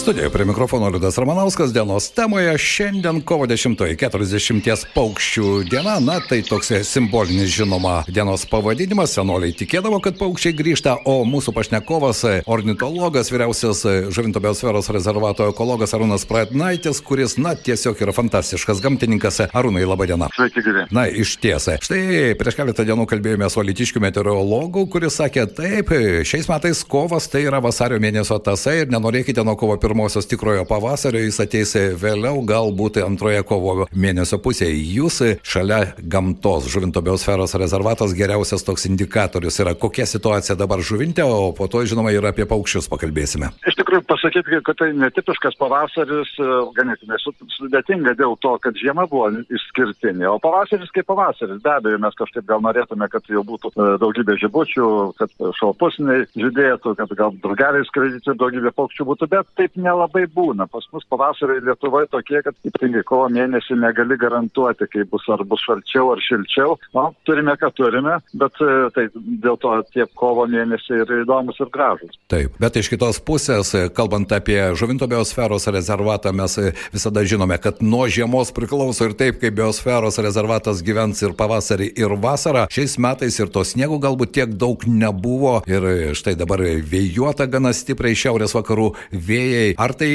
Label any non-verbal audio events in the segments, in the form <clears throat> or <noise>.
Studijoje prie mikrofono Liudas Ramanauskas dienos temoje. Šiandien kovo 10-oji 40 paukščių diena. Na, tai toks simbolinis žinoma dienos pavadinimas. Senoliai tikėdavo, kad paukščiai grįžta, o mūsų pašnekovas, ornitologas, vyriausias Žuvinto biosferos rezervato ekologas Arūnas Pratnaitis, kuris, na, tiesiog yra fantastiškas gamtininkas. Arūnai, laba diena. Sveiki, gyvi. Na, iš tiesą. Štai prieš keletą dienų kalbėjome su Alitiškių meteorologu, kuris sakė, taip, šiais metais kovas tai yra vasario mėnesio tasai ir nenorėkite nuo kovo pirmosios tikrojo pavasario, jis ateis vėliau, galbūt antroje kovo mėnesio pusėje. Jūs šalia gamtos, Žuvinto biosferos rezervatas geriausias toks indikatorius yra, kokia situacija dabar Žuvinte, o po to, žinoma, ir apie paukščius pakalbėsime. Iš tikrųjų, pasakyti, kad tai netipiškas pavasaris, e, ganėtinai sudėtinga dėl to, kad žiema buvo išskirtinė, o pavasaris kaip pavasaris. Be abejo, mes kažkaip gal norėtume, kad jau būtų e, daugybė žibučių, kad šalpusniai žydėtų, kad gal drugeliai skraidytų daugybė paukščių būtų, bet taip nelabai būna. Pas mus pavasariai Lietuvoje tokie, kad ypatingai kovo mėnesį negali garantuoti, kaip bus ar bus šalčiau ar šilčiau. Na, turime, ką turime, bet e, tai dėl to tie kovo mėnesiai yra įdomus ir gražus. Taip, bet iš kitos pusės, kalbant apie Žuvinto biosferos rezervatą, mes visada žinome, kad nuo žiemos priklauso ir taip, kaip biosferos rezervatas gyvens ir pavasarį, ir vasarą. Šiais metais ir to sniego galbūt tiek daug nebuvo ir štai dabar vėjuota gana stipriai šiaurės vakarų vėjai. Ar tai,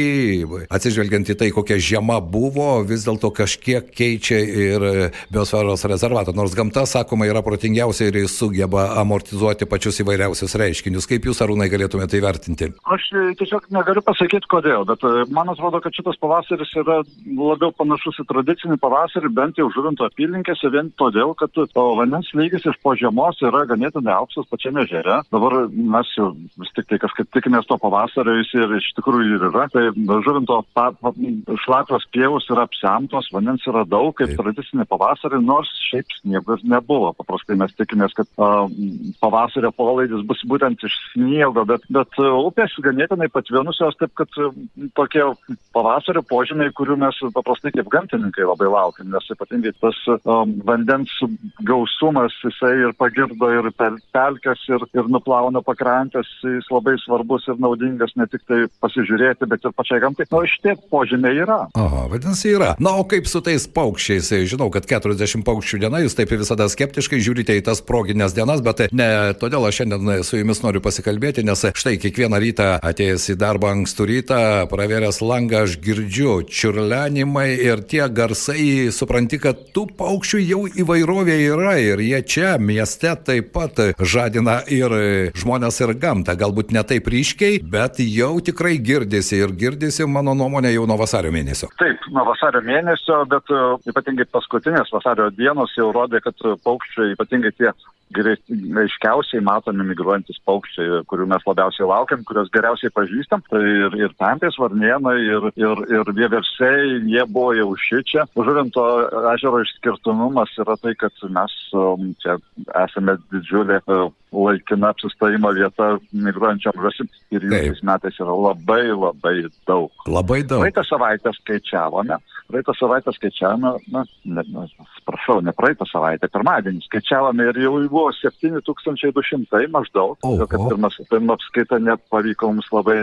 atsižvelgiant į tai, kokia žiema buvo, vis dėlto kažkiek keičia ir biosferos rezervatą, nors gamta, sakoma, yra protingiausia ir jis sugeba amortizuoti pačius įvairiausius reiškinius. Kaip jūs, Arūnai, galėtumėte tai vertinti? Aš e, tiesiog negaliu pasakyti, kodėl, bet e, man atrodo, kad šitas pavasaris yra labiau panašus į tradicinį pavasarį, bent jau žuvinto apylinkėse, vien todėl, kad vandens lygis iš po žiemos yra ganėtinai aukštas pačiame žere. Dabar mes jau vis tik tai kažkaip tikimės to pavasario, jis ir iš tikrųjų ir yra. Tai žuvinto pa, pa, šlapios pievos yra apsemtos, vandens yra daug, kaip Taip. tradicinį pavasarį, nors šiaip sniego ir nebuvo. Paprastai mes tikimės, kad uh, pavasario polaidis bus būtent iš sniego, bet, bet uh, upės ganėtinai patvinusios, taip kad uh, tokie pavasario požymiai, kurių mes paprastai kaip gamtininkai labai laukiam, nes ypatingai tas um, vandens gausumas, jisai ir pagirdo ir pel, pelkes, ir, ir nuplauna pakrantės, jis labai svarbus ir naudingas ne tik tai pasižiūrėti, bet ir pačiai gamtai. Na, šitie požymiai yra. Aha, vadinasi, yra. Na, o kaip su tais paukščiais? Žinau, kad 40 paukščių diena, jūs taip visada skeptiškai žiūrite į tas proginės dienas, bet ne todėl aš šiandien su jumis noriu pasikalbėti, nes štai kiekvieną rytą atėjęs į darbą ankstų rytą, pravėręs langą, aš girdžiu čiurlenimai ir tie garsai, supranti, kad tų paukščių jau įvairovė yra ir jie čia mieste taip pat žadina ir žmonės ir gamtą. Galbūt ne taip ryškiai, bet jau tikrai girdisi ir girdisi, mano nuomonė, jau nuo vasario mėnesio. Taip, nuo vasario mėnesio, bet uh, ypatingai paskutinės vasario dienos jau rodė, kad paukščiai, ypatingai tie aiškiausiai matomi migruojantis paukščiai, kurių mes labiausiai laukiam, kuriuos geriausiai pažįstam. Tai ir, ir pempės, varnienai, ir, ir, ir vieversiai, jie buvo jau šičia. Žuvinto ežero išskirtinumas yra tai, kad mes um, čia esame didžiulė uh, laikina apsistojimo vieta migruojančiam žąsim ir jų šiais metais yra labai labai daug. Labai daug. Praeitą savaitę skaičiavome, praeitą savaitę skaičiavome, na, ne, ne, prašau, ne praeitą savaitę, pirmadienį skaičiavome ir jau buvo 7200 maždaug. Oho. Kad pirmas, pirma apskaita net pavyko mums labai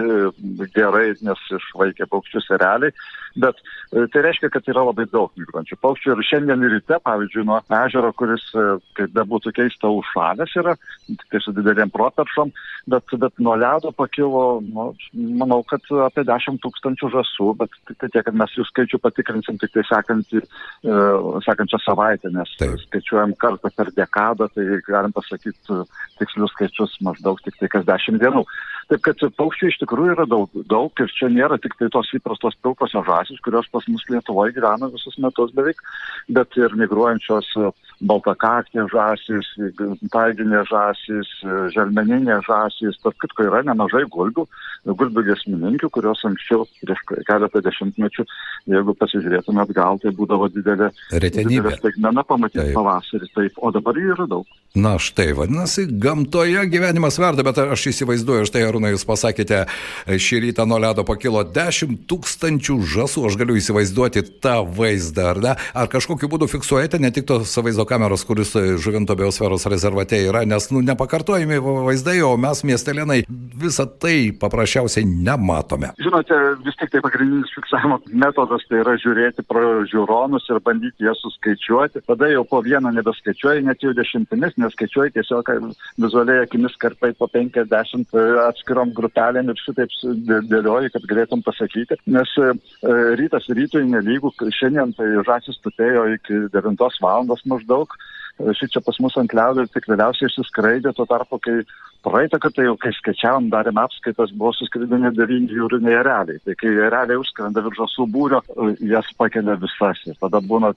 gerai, nes išvaikė paukščius realiai, bet e, tai reiškia, kad yra labai daug migruojančių paukščių ir šiandien ryte, pavyzdžiui, nuo ežero, kuris, e, kaip bebūtų keista, užšalęs yra, tai su didelėm properšom, bet, bet nuo ledo pakilo, nu, manau, kad apie 10 tūkstančių žasų, bet tik tai tiek, kad mes jų skaičių patikrinsim tik tai sekantį, e, sekančią savaitę, nes Taip. skaičiuojam kartą per dekadą, tai galim pasakyti tikslius skaičius maždaug tik tai kas 10 dienų. Taip kad paukščių iš tikrųjų yra daug, daug ir čia nėra tik tai tos įprastos pilkosios žasis, kurios pas mus Lietuvoje gyvena visus metus beveik, bet ir migruojančios baltakaktės žasis, taiginės žasis, želmeninės žasis, tarp kitko yra nemažai gulbių, gulbių gesmininkių, kurios anksčiau prieš keletą dešimtmečių, jeigu pasižiūrėtume atgal, tai būdavo didelė, didelė staigmena pamatyti taip. pavasarį, taip, o dabar jų yra daug. Na štai, vadinasi, gamtoje gyvenimas verda, bet aš įsivaizduoju, štai Arūnai, jūs pasakėte, šį rytą nuo ledo pakilo 10 tūkstančių žasų, aš galiu įsivaizduoti tą vaizdą, ar ne? Ar kažkokiu būdu fiksuojate ne tik tos vaizdo kameros, kuris žuvinto biosferos rezervate yra, nes, nu, nepakartojami vaizdai, o mes miestelėnai visą tai paprasčiausiai nematome. Žinote, vis tik tai pagrindinis fiksavimo metodas tai yra žiūrėti pro žiūronus ir bandyti jas suskaičiuoti. Tada jau po vieną nebeskaičiuoji, net jau dešimtimis, neskaičiuoji tiesiog vizualiai akimis karpai po 50 atskirom grupelėm ir šitaip dėlioji, kad galėtum pasakyti. Nes e, rytas rytui nelygų, šiandien tai žasis tutėjo iki 9 val. maždaug šį čia pas mus ant ledo ir tik vėliausiai išsiskraidė, tuo tarpu, kai praeitą kartą jau, kai skaičiavom, darėm apskaitas, buvo suskridami devyni jūriniai ereliai. Tai kai ereliai užskrenda virš žasų būrio, jas pakelia visas ir tada būna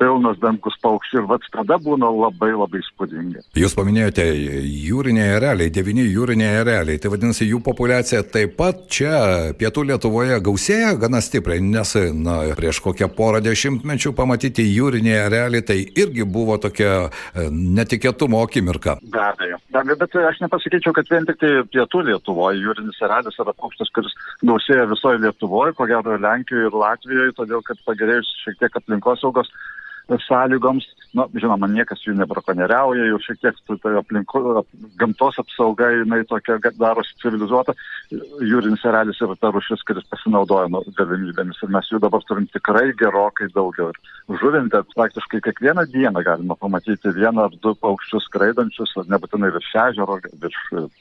pilnas dankus paukščių ir vats tada būna labai labai spūdinga. Jūs paminėjote jūriniai ereliai, devyni jūriniai ereliai, tai vadinasi jų populiacija taip pat čia pietų Lietuvoje gausėja gana stipriai, nes na, prieš kokią porą dešimtmečių pamatyti jūriniai ereliai tai irgi buvo tokia E, netikėtumo akimirka. Be abejo, be abejo, bet aš nepasakyčiau, kad vien tik tai pietų Lietuvoje jūrinis erelis yra paukštis, kuris gausėja visoje Lietuvoje, ko gero Lenkijoje ir Latvijoje, todėl kad pagerėjus šiek tiek aplinkosaugos sąlygoms, na, žinoma, niekas jų nebrakonieriauja, jau šiek tiek tai aplinko, gamtos apsauga, jinai tokia darosi civilizuota, jūrinis erelis yra ta rušis, kuris pasinaudoja nu, galimybėmis ir mes jų dabar turim tikrai gerokai daugiau. Ir žuvintė praktiškai kiekvieną dieną galima pamatyti vieną ar du paukščius skraidančius, nebūtinai virš ežero, virš,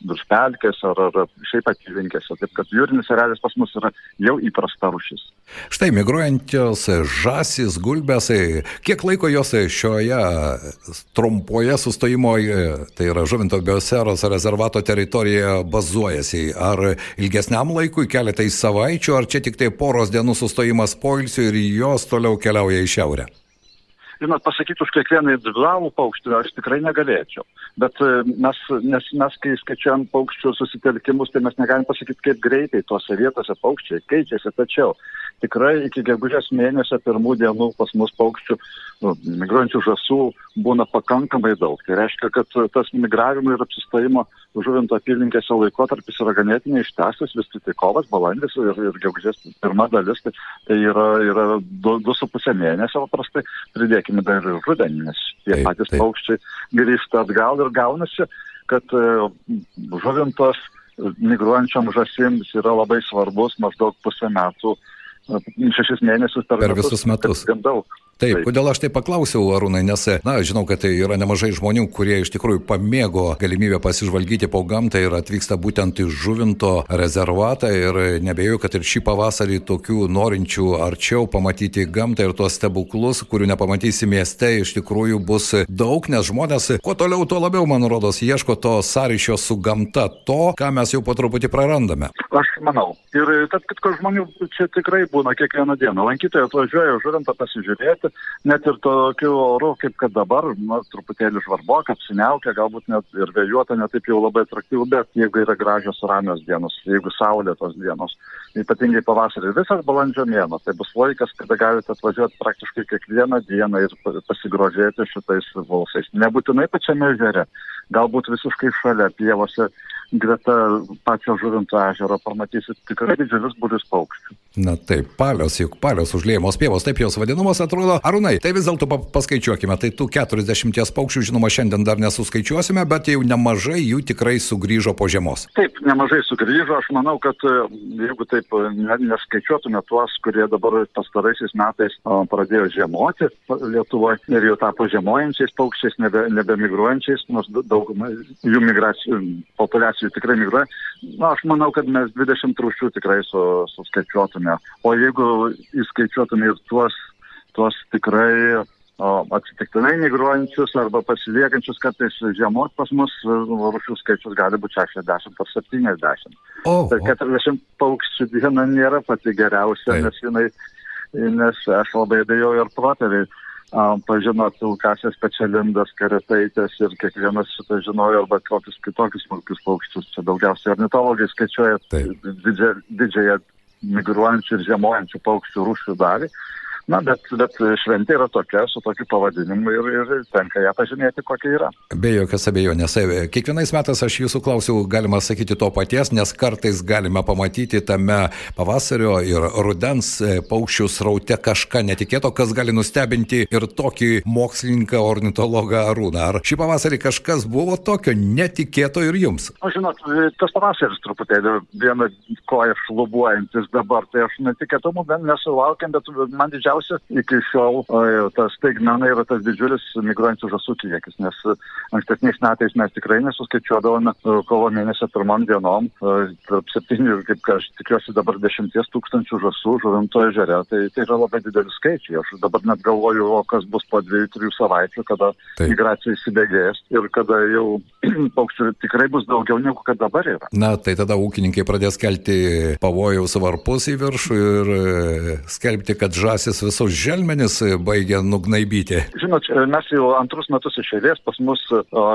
virš pelkės ar, ar šiaip apylinkėse. Taip kad jūrinis erelis pas mus yra jau įprasta rušis. Štai migruojančios žasis, gulbėsai, kiek laiko jos šio šioje trumpoje sustojimo, tai yra Žuvinto bioseros rezervato teritorijoje bazuojasi? Ar ilgesniam laikui, keletai savaičių, ar čia tik tai poros dienų sustojimas poilsiui ir jos toliau keliauja į šiaurę? žinot, pasakyti už kiekvieną individualų paukštį aš tikrai negalėčiau. Bet e, mes, nes mes, kai skaičiuojam paukščių susitelkimus, tai mes negalim pasakyti, kaip greitai tuose vietose paukščiai keičiasi. Tačiau tikrai iki gegužės mėnesio pirmų dienų pas mus paukščių, nu, migruojančių žasų būna pakankamai daug. Tai reiškia, kad tas migravimo ir apsistojimo žuvinto apylinkėse laikotarpis yra ganėtinai ištęstas, vis tik tai kovas, balandis ir, ir gegužės pirma dalis, tai, tai yra, yra 2,5 mėnesio paprastai, pridėkime dar ir rudenį, nes tie patys paukščiai grįžta atgal ir gaunasi, kad e, žuvintos migruojančiam žasims yra labai svarbus maždaug pusę metų šešis mėnesius per, per visus metus. Gan daug. Taip, taip, kodėl aš tai paklausiau, Arūnai, nes, na, žinau, kad tai yra nemažai žmonių, kurie iš tikrųjų pamėgo galimybę pasižvalgyti po gamtą ir atvyksta būtent į žuvinto rezervatą ir nebejoju, kad ir šį pavasarį tokių norinčių arčiau pamatyti gamtą ir tuos stebuklus, kurių nepamatysi mieste, iš tikrųjų bus daug, nes žmonės, kuo toliau, tuo labiau, man rodos, ieško to sąryšio su gamta, to, ką mes jau po truputį prarandame. Aš manau. Ir tad, kad žmonių čia tikrai būna kiekvieną dieną. Lankytojai atvažiuoja žuvintą pasižiūrėti net ir tokiu oru, kaip kad dabar, na, truputėlį žvarboka, apsiniaukia, galbūt net ir vėjuota, net taip jau labai atraktyvų, bet jeigu yra gražios ramios dienos, jeigu saulėtos dienos, ypatingai pavasarį, visas balandžio mėno, tai bus laikas, kada galite atvažiuoti praktiškai kiekvieną dieną ir pasigrožėti šitais valsais. Nebūtinai pačiame žere, galbūt visiškai šalia pievose greta pačio žuvinto ežero pamatysit tikrai didžiulius būrius paukščių. Na taip, palios, juk palios užliejamos pievos, taip jos vadinamos, atrodo. Arūnai, tai vis dėlto paskaičiuokime, tai tų 40 paukščių, žinoma, šiandien dar nesuskaičiuosime, bet jau nemažai jų tikrai sugrįžo po žiemos. Taip, nemažai sugrįžo, aš manau, kad e, jeigu taip e, neskaičiuotume tuos, kurie dabar pastaraisiais metais pradėjo žiemoti Lietuvoje ir jau tapo žiemojančiais paukščiais, nebe, nebemigruojančiais, nors dauguma jų migracijų populiacijų tikrai migruoja. Na, aš manau, kad mes 20 rūšių tikrai su, suskaičiuotume. O jeigu įskaičiuotume ir tuos, tuos tikrai o, atsitiktinai migruojančius arba pasiliekančius kartais žiemos pas mus rūšių skaičius gali būti 60 ar 70. O, tai 40 paukščių diena nėra pati geriausia, Taip. nes, jinai, nes aš labai abejoju ar protėviai pažino pilkasias pečialindas, karetaitės ir kiekvienas šitą žinojo arba kokius kitokius smulkius paukščius. Čia daugiausiai ornitologai skaičiuoja didžiąją migruojančių ir žiemojančių paukščių rūšių dalį. Na, bet, bet šventė yra tokia, su tokiu pavadinimu ir, ir tenka ją pažymėti, kokia yra. Be jokios abejonės. Kiekvienais metais aš jūsų klausiu, galima sakyti to paties, nes kartais galime pamatyti tame pavasario ir rudens paukščių sraute kažką netikėto, kas gali nustebinti ir tokį mokslininką, ornitologą Arūną. Ar šį pavasarį kažkas buvo tokio netikėto ir jums? O žinot, tas pavasaris truputėlį vieną koją šlubuojantis dabar, tai aš netikėtumų bent nesulaukiam, bet man didžiausia iki šiol o, tas staigmena yra tas didžiulis migruojančių žasų kiekis, nes ankstesniais metais mes tikrai nesuskaičiuodavome kovo mėnesio pirmom dienom tarp septynių, kaip aš tikiuosi dabar dešimties tūkstančių žasų žuvinto ežere, tai tai yra labai dideli skaičiai. Aš dabar net galvoju, o kas bus po dviejų, trijų savaičių, kada Taip. migracija įsibėgės ir kada jau <clears throat> paukščių tikrai bus daugiau negu kad dabar yra. Na, tai tada ūkininkai pradės kelti pavojaus varpus į viršų ir e, skelbti, kad žasis visus želmenis baigia nugnaibyti. Žinot, mes jau antrus metus iš eilės pas mus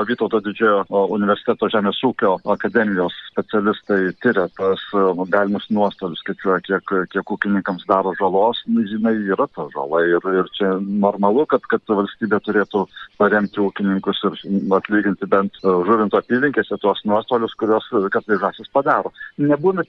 Vytauto didžiojo universiteto Žemės ūkio akademijos specialistai tyria tas galimus nuostolius, skaičiuoja, kiek, kiek ūkininkams daro žalos, žinai, yra ta žala ir, ir čia normalu, kad, kad valstybė turėtų paremti ūkininkus ir atlyginti bent žuvinto apylinkėse tuos nuostolius, kuriuos kartais žasis padaro. Nebūna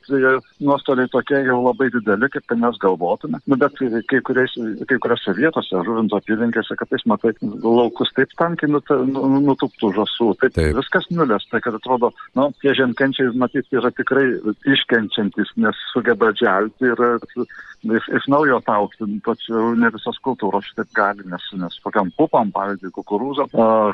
nuostoliai tokie jau labai dideli, kaip mes galvotume, nu, bet kai, kuriais, kai kuriuose vietose žuvinto apylinkėse, kad tais matai laukus taip tankiai nut, nu, nutuptų žasų, taip, taip. viskas nulės, tai kad atrodo, nu, tie žemkenčiai, matyt, yra tikrai iškenčiantis, nes sugeba dželti ir iš, iš naujo aukti, tačiau ne visos kultūros šitaip gali, nes, nes kokiam pupam, pavyzdžiui, kukurūzo,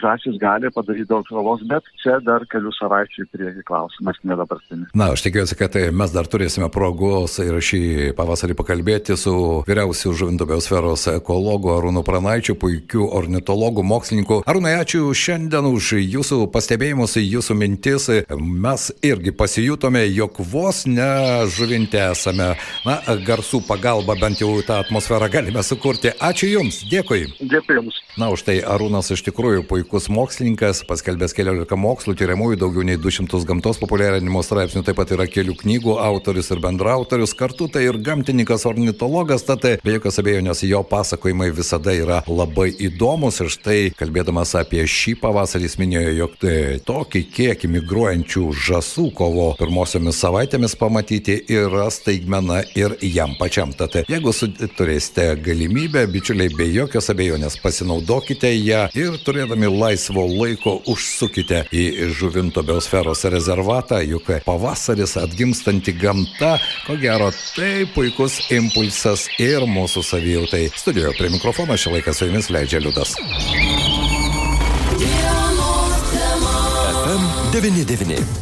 žąsis gali padaryti daug žalos, bet čia dar kelių savaičių į priekį klausimas, ne dabartinis. Na, aš tikiuosi, kad tai mes dar turėsime progos ir šį pavasarį pakalbėti su vyriausiu žuvinto biosferos ekologu Arūnu Pranaičiu, puikiu ornitologu, mokslininku. Arūnai, ačiū šiandien už jūsų pastebėjimus, jūsų mintis. Mes irgi pasijutome, jog vos ne žuvinte esame, na, garsų pagalba bent jau tą atmosferą galime sukurti. Ačiū Jums, dėkui. Dėkui Jums. Na, už tai Arūnas iš tikrųjų puikus mokslininkas, paskelbęs keliolika mokslų, tyriamųjų, daugiau nei 200 gamtos populiarinimo straipsnių, taip pat yra kelių knygų autorius ir bendraautorius, kartu tai ir gamtininkas ornitologas, tad be jokios abejonės jo pasakojimai visada yra labai įdomus ir štai kalbėdamas apie šį pavasarį jis minėjo, jog tai tokį kiekį migruojančių žasų kovo pirmosiomis savaitėmis pamatyti yra staigmena ir jam pačiam. Tad jeigu turėsite galimybę, bičiuliai, be jokios abejonės pasinaudokite ją ir turėdami laisvo laiko užsukite į žuvinto biosferos rezervatą, juk pavasaris atgimstanti gamta, ko gero, tai puikus impulsas ir mūsų savijautai. Studijoje prie mikrofono šį laiką su jumis leidžia Liudas. FM 99.